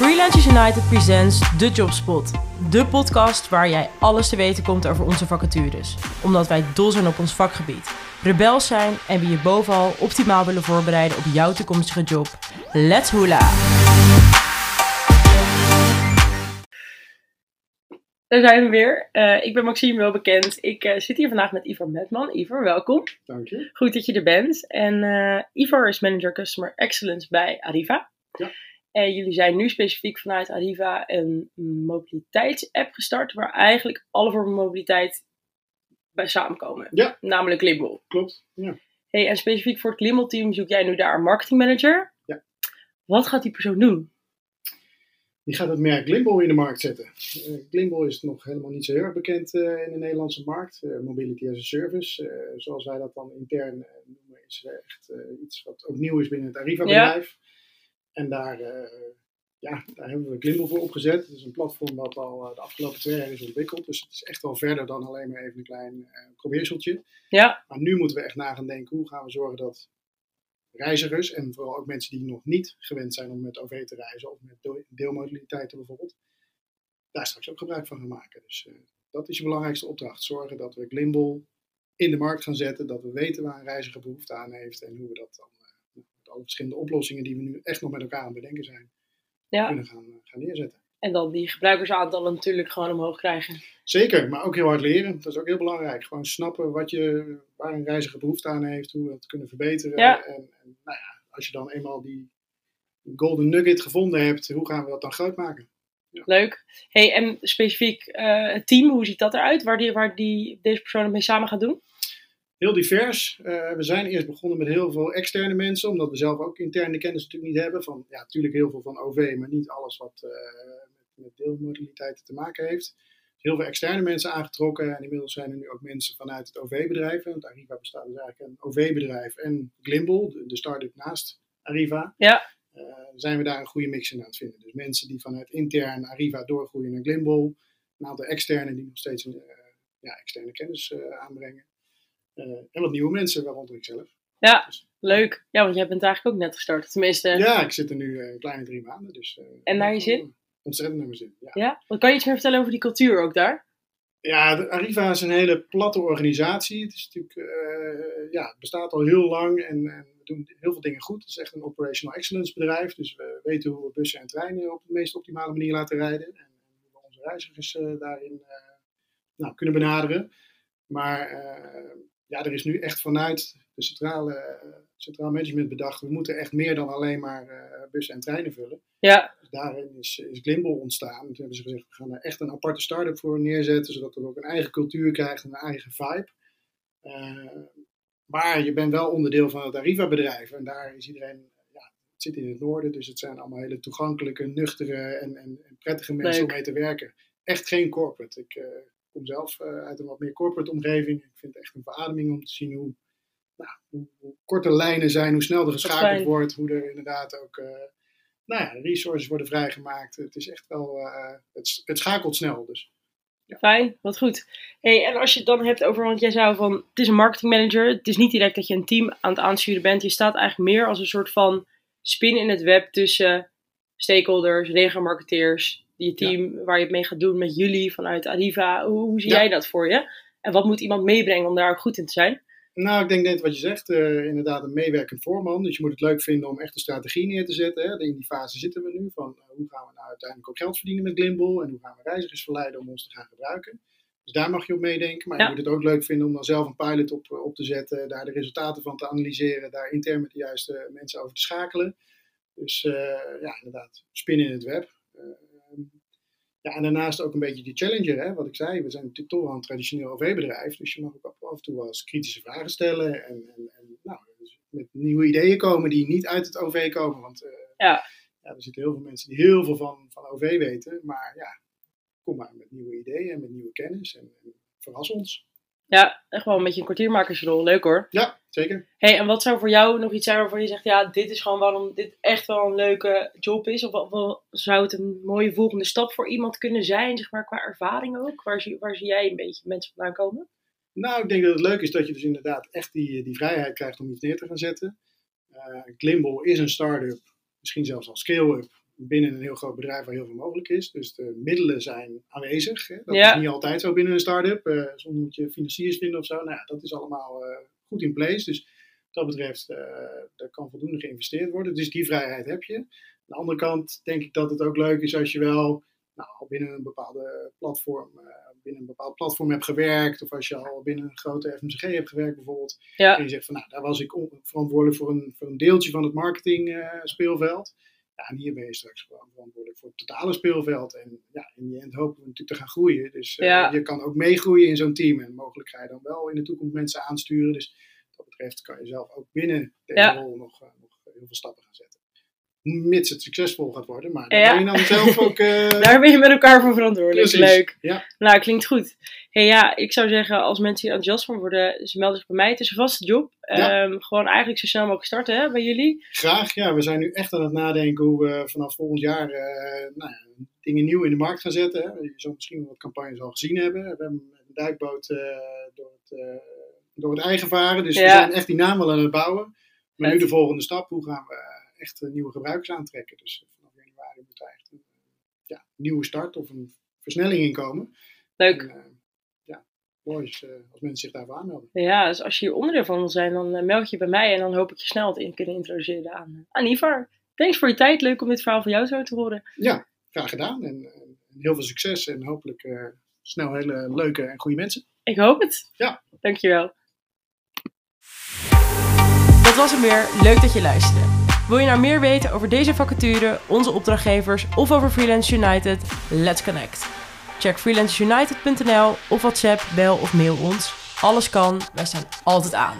Freelancers United presents The Jobspot. De podcast waar jij alles te weten komt over onze vacatures. Omdat wij dol zijn op ons vakgebied. Rebels zijn en we je bovenal optimaal willen voorbereiden op jouw toekomstige job. Let's hula! Daar zijn we weer. Eh, ik ben Maxime, wel bekend. Ik eh, zit hier vandaag met Ivar Metman. Ivar, welkom. Dank je. Goed dat je er bent. En eh Ivar is Manager Customer Excellence bij Arriva. Ja. En jullie zijn nu specifiek vanuit Arriva een mobiliteitsapp gestart, waar eigenlijk alle vormen mobiliteit bij samenkomen. Ja. Namelijk Limbo. Klopt. Ja. Hey, en specifiek voor het Limbo team zoek jij nu daar een marketingmanager. Ja. Wat gaat die persoon doen? Die gaat het merk Glimbo in de markt zetten. Uh, Glimbo is nog helemaal niet zo heel erg bekend eh, in de Nederlandse markt. Eh, mobility as a service, zoals wij dat dan intern noemen, is echt iets wat ook nieuw is binnen het Arriva-bedrijf. En daar, eh, ja, daar hebben we Glimbo voor opgezet. Het is een platform dat al eh, de afgelopen twee jaar is ontwikkeld. Dus het is echt wel verder dan alleen maar even een klein eh probeerseltje. Ja, Maar nu moeten we echt na gaan denken, hoe gaan we zorgen dat reizigers en vooral ook mensen die nog niet gewend zijn om met OV te reizen of met deel- deelmodaliteiten bijvoorbeeld, daar straks ook gebruik van gaan maken. Dus dat is je belangrijkste opdracht. Zorgen dat we Glimble in de markt gaan zetten, dat we weten waar een reiziger behoefte aan heeft en hoe we dat dan alle verschillende oplossingen die we nu echt nog met elkaar aan het bedenken zijn, ja. kunnen gaan, eh, gaan neerzetten. En dan die gebruikersaantallen natuurlijk gewoon omhoog krijgen. Zeker, maar ook heel hard leren. Dat is ook heel belangrijk. Gewoon snappen wat je, waar een reiziger behoefte aan heeft, hoe we het kunnen verbeteren. Ja. En, en nou ja, als je dan eenmaal die golden nugget gevonden hebt, hoe gaan we dat dan groot maken? Leuk. Hey, en specifiek eh, het team, hoe ziet dat eruit? Waar, die, waar die, deze persoon mee samen gaat doen? Heel divers. Eh, we zijn eerst begonnen met heel veel externe mensen, omdat we zelf ook interne kennis natuurlijk niet hebben. Van, ja, natuurlijk heel veel van OV, maar niet alles wat eh, met, met deelmodaliteiten te maken heeft. Heel veel externe mensen aangetrokken en inmiddels zijn er nu ook mensen vanuit het OV-bedrijf. Want Arriva bestaat dus eigenlijk een OV-bedrijf en Glimble, de, de start-up naast Arriva. Ja. Eh, zijn we daar een goede mix in aan het vinden. Dus mensen die vanuit intern Arriva doorgroeien naar Glimble. Een aantal externe die nog steeds een, ja, externe kennis aanbrengen. Eh, en wat nieuwe mensen, waaronder ik zelf. Ja, Dus, leuk. Ja, want jij bent eigenlijk ook net gestart. Tenminste, ja. ja, ik zit er nu eh, een kleine drie maanden. Dus, eh, En naar je zin? Ontzettend naar mijn zin. Ja, Wat kan je iets meer vertellen over die cultuur ook daar? ja de Arriva is een hele platte organisatie. Het, is natuurlijk, eh, ja, het bestaat al heel lang en, en we doen heel veel dingen goed. Het is echt een operational excellence bedrijf. Dus we weten hoe we bussen en treinen op de meest optimale manier laten rijden. En hoe we onze reizigers eh, daarin eh, nou, kunnen benaderen. Maar eh, ja, er is nu echt vanuit de centrale, eh, centraal management bedacht. We moeten echt meer dan alleen maar eh, bussen en treinen vullen. Ja, Dus daarin is, is Glimble ontstaan. Toen hebben ze gezegd, we gaan er echt een aparte start-up voor neerzetten, zodat het ook een eigen cultuur krijgt en een eigen vibe. Eh, maar je bent wel onderdeel van het Arriva-bedrijf en daar is iedereen, ja, het zit in het noorden, dus het zijn allemaal hele toegankelijke, nuchtere en, en, en prettige mensen Leuk. om mee te werken. Echt geen corporate. Ik kom zelf eh, uit een wat meer corporate omgeving. Ik vind het echt een verademing om te zien hoe, nou, hoe, hoe korte lijnen zijn, hoe snel er geschakeld wordt, hoe er inderdaad ook... eh, nou ja, resources worden vrijgemaakt. Het is echt wel, eh, het, het schakelt snel. Dus fijn. Wat goed. Hey, en als je het dan hebt over, want jij zei van, het is een marketingmanager. Het is niet direct dat je een team aan het aansturen bent. Je staat eigenlijk meer als een soort van spin in het web tussen stakeholders, regelmarketeers, je team waar je het mee gaat doen met jullie vanuit Arriva. Hoe, hoe zie Ja. jij dat voor je? En wat moet iemand meebrengen om daar ook goed in te zijn? nou, ik denk net wat je zegt, eh, inderdaad een meewerkend voorman. Dus je moet het leuk vinden om echt een strategie neer te zetten. Hè. In die fase zitten we nu van eh, hoe gaan we nou uiteindelijk ook geld verdienen met Glimble en hoe gaan we reizigers verleiden om ons te gaan gebruiken. Dus daar mag je op meedenken. Maar Ja. je moet het ook leuk vinden om dan zelf een pilot op, op te zetten, daar de resultaten van te analyseren, daar intern met de juiste mensen over te schakelen. Dus eh, ja, inderdaad, spinnen in het web. Ja, en daarnaast ook een beetje die challenger, hè, wat ik zei. We zijn natuurlijk toch wel een traditioneel OV-bedrijf, dus je mag ook af en toe wel eens kritische vragen stellen. En, en, en nou, dus met nieuwe ideeën komen die niet uit het OV komen. Want eh, Ja. ja, er zitten heel veel mensen die heel veel van, van OV weten. Maar ja, kom maar met nieuwe ideeën en met nieuwe kennis en, en verras ons. Ja, echt wel een beetje een kwartiermakersrol. Leuk hoor. Ja, zeker. Hey, en wat zou voor jou nog iets zijn waarvan je zegt, ja, dit is gewoon waarom dit echt wel een leuke job is? Of wat, zou het een mooie volgende stap voor iemand kunnen zijn, zeg maar, qua ervaring ook? Waar zie, waar zie jij een beetje mensen vandaan komen? Nou, ik denk dat het leuk is dat je dus inderdaad echt die, die vrijheid krijgt om iets neer te gaan zetten. Eh Glimble is een start-up, misschien zelfs al scale-up, binnen een heel groot bedrijf waar heel veel mogelijk is. Dus de middelen zijn aanwezig. Hè. Dat Ja. is niet altijd zo binnen een start-up. Eh, soms moet je financiers vinden of zo. Nou ja, dat is allemaal eh, goed in place. Dus wat dat betreft, eh er kan voldoende geïnvesteerd worden. Dus die vrijheid heb je. Aan de andere kant denk ik dat het ook leuk is als je wel nou, binnen een bepaalde platform, binnen een bepaald platform hebt gewerkt. Of als je al binnen een grote FMCG hebt gewerkt bijvoorbeeld. En Ja, je zegt van nou, daar was ik verantwoordelijk voor een, voor een deeltje van het marketing speelveld. Ja, en hier ben je straks gewoon verantwoordelijk voor het totale speelveld. En ja, in die end hopen we natuurlijk te gaan groeien. Dus eh, Ja. je kan ook meegroeien in zo'n team. En mogelijk ga je dan wel in de toekomst mensen aansturen. Dus wat dat betreft kan je zelf ook binnen deze Ja. rol nog, eh, nog heel veel stappen gaan zetten. Mits het succesvol gaat worden. Maar daar Ja. ben je dan zelf ook... eh, daar ben je met elkaar voor verantwoordelijk. precies. Leuk. Ja, Nou, klinkt goed. Hey, ja, ik zou zeggen, als mensen hier enthousiast van worden, ze melden zich bij mij. Het is een vaste job. Ja. Ehm, gewoon eigenlijk zo snel mogelijk starten hè, bij jullie. graag. Ja, we zijn nu echt aan het nadenken hoe we vanaf volgend jaar eh, nou ja, dingen nieuw in de markt gaan zetten. Hè. Je zal misschien wat campagnes al gezien hebben. We hebben een duikboot eh, door, het, door het eigen varen. Dus we zijn echt die naam wel aan het bouwen. Maar nu de volgende stap, hoe gaan we echt eh, nieuwe gebruikers aantrekken? Dus vanaf januari moet daar echt een ja, nieuwe start of een versnelling in komen. Leuk. En, eh, ja, mooi is, eh, als mensen zich daarvoor aanmelden. Ja, dus als je hier onderdeel van wil zijn, dan eh, meld je bij mij. En dan hoop ik je snel te in kunnen introduceren aan, eh, aan Ivar. Thanks voor je tijd. Leuk om dit verhaal van jou zo te horen. Ja, graag gedaan. En eh, heel veel succes en hopelijk eh, snel hele leuke en goede mensen. Ik hoop het. Ja. Dankjewel. Dat was hem weer. Leuk dat je luisterde. Wil je nou meer weten over deze vacature, onze opdrachtgevers of over Freelance United? Let's connect. Check freelanceunited.nl of WhatsApp, bel of mail ons. Alles kan, wij staan altijd aan.